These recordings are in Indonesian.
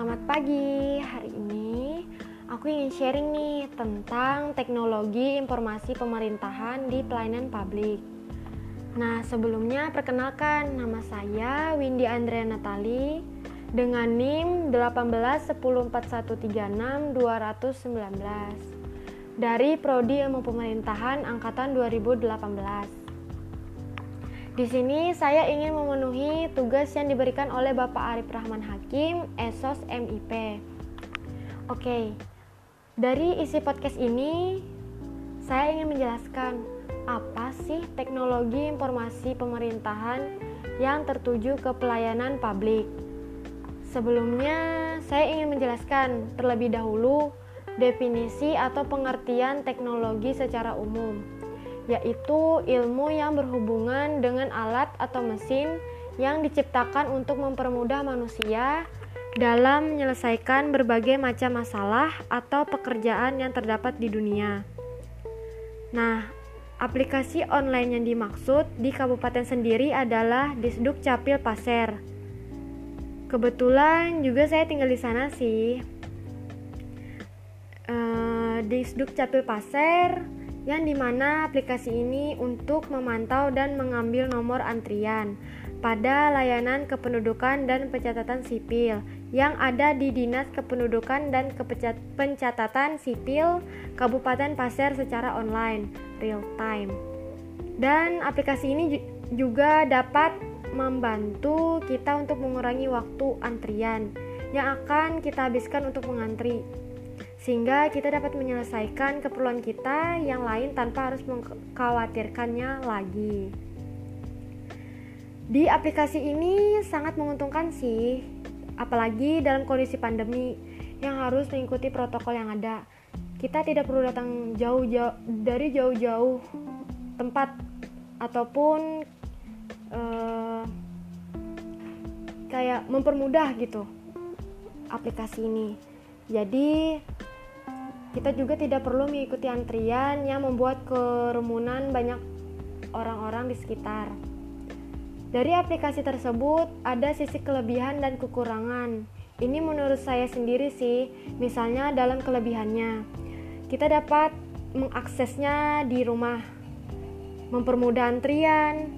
selamat pagi. Hari ini aku ingin sharing nih tentang teknologi informasi pemerintahan di pelayanan publik. Nah, sebelumnya perkenalkan nama saya Windy Andrea Natali dengan NIM 1814136 dari Prodi Ilmu Pemerintahan angkatan 2018. Di sini saya ingin memenuhi tugas yang diberikan oleh Bapak Arif Rahman Hakim, ESOS MIP. Oke, dari isi podcast ini saya ingin menjelaskan apa sih teknologi informasi pemerintahan yang tertuju ke pelayanan publik. Sebelumnya, saya ingin menjelaskan terlebih dahulu definisi atau pengertian teknologi secara umum yaitu ilmu yang berhubungan dengan alat atau mesin yang diciptakan untuk mempermudah manusia dalam menyelesaikan berbagai macam masalah atau pekerjaan yang terdapat di dunia. Nah, aplikasi online yang dimaksud di kabupaten sendiri adalah Disduk Capil Pasir. Kebetulan juga saya tinggal di sana sih. Uh, Disduk Capil Pasir yang di mana aplikasi ini untuk memantau dan mengambil nomor antrian pada layanan kependudukan dan pencatatan sipil yang ada di Dinas Kependudukan dan Pencatatan Sipil Kabupaten Pasir secara online real time. Dan aplikasi ini juga dapat membantu kita untuk mengurangi waktu antrian yang akan kita habiskan untuk mengantri sehingga kita dapat menyelesaikan keperluan kita yang lain tanpa harus mengkhawatirkannya lagi. Di aplikasi ini sangat menguntungkan sih, apalagi dalam kondisi pandemi yang harus mengikuti protokol yang ada. Kita tidak perlu datang jauh-jauh dari jauh-jauh tempat ataupun uh, kayak mempermudah gitu aplikasi ini. Jadi kita juga tidak perlu mengikuti antrian yang membuat kerumunan banyak orang-orang di sekitar. Dari aplikasi tersebut ada sisi kelebihan dan kekurangan. Ini menurut saya sendiri sih, misalnya dalam kelebihannya. Kita dapat mengaksesnya di rumah, mempermudah antrian,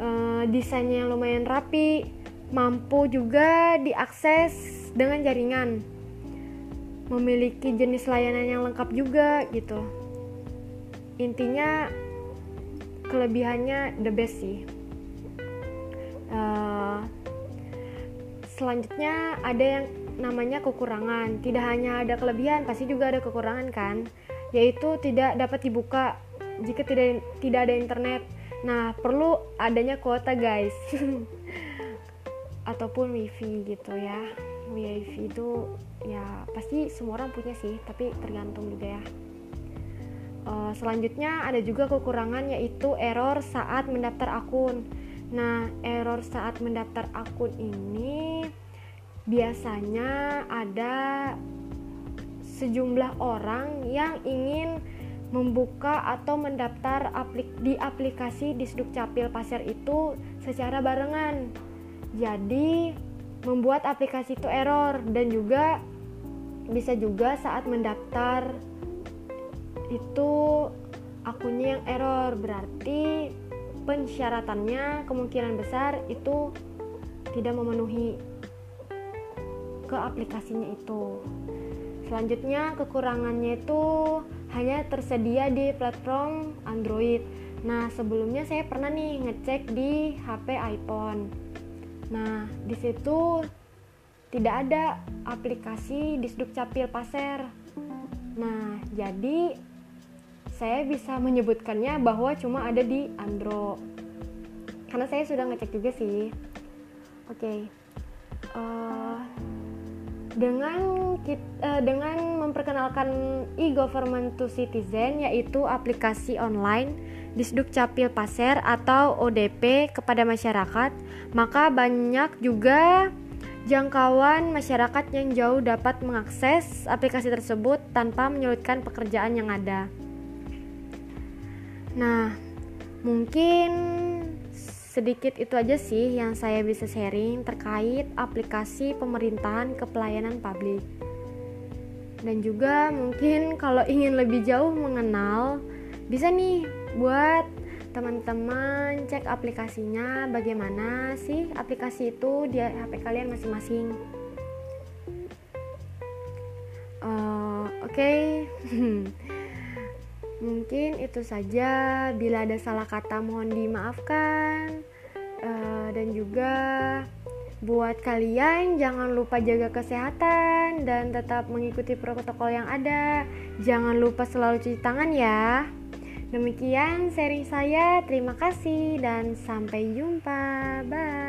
e, desainnya lumayan rapi, mampu juga diakses dengan jaringan memiliki jenis layanan yang lengkap juga gitu. Intinya kelebihannya the best sih. Uh, selanjutnya ada yang namanya kekurangan. Tidak hanya ada kelebihan pasti juga ada kekurangan kan? Yaitu tidak dapat dibuka jika tidak tidak ada internet. Nah perlu adanya kuota guys. Ataupun wifi gitu ya wifi itu ya pasti semua orang punya sih tapi tergantung juga ya uh, selanjutnya ada juga kekurangan yaitu error saat mendaftar akun nah error saat mendaftar akun ini biasanya ada sejumlah orang yang ingin membuka atau mendaftar aplik di aplikasi di Capil Pasir itu secara barengan. Jadi membuat aplikasi itu error dan juga bisa juga saat mendaftar itu akunnya yang error. Berarti pensyaratannya kemungkinan besar itu tidak memenuhi ke aplikasinya itu. Selanjutnya kekurangannya itu hanya tersedia di platform Android. Nah sebelumnya saya pernah nih ngecek di HP iPhone Nah, di situ tidak ada aplikasi Disduk Capil Pasir. Nah, jadi saya bisa menyebutkannya bahwa cuma ada di Android. Karena saya sudah ngecek juga sih. Oke. Okay. Uh, eh, dengan kita, uh, eh, dengan memperkenalkan e-government to citizen yaitu aplikasi online Disduk Capil Pasir atau ODP kepada masyarakat, maka banyak juga jangkauan masyarakat yang jauh dapat mengakses aplikasi tersebut tanpa menyulitkan pekerjaan yang ada. Nah, mungkin sedikit itu aja sih yang saya bisa sharing terkait aplikasi pemerintahan ke pelayanan publik. Dan juga mungkin kalau ingin lebih jauh mengenal, bisa nih buat teman-teman cek aplikasinya bagaimana sih aplikasi itu di HP kalian masing-masing. Uh, Oke, okay. Mungkin itu saja. Bila ada salah kata, mohon dimaafkan. Uh, dan juga buat kalian, jangan lupa jaga kesehatan dan tetap mengikuti protokol yang ada. Jangan lupa selalu cuci tangan, ya. Demikian sharing saya. Terima kasih dan sampai jumpa. Bye.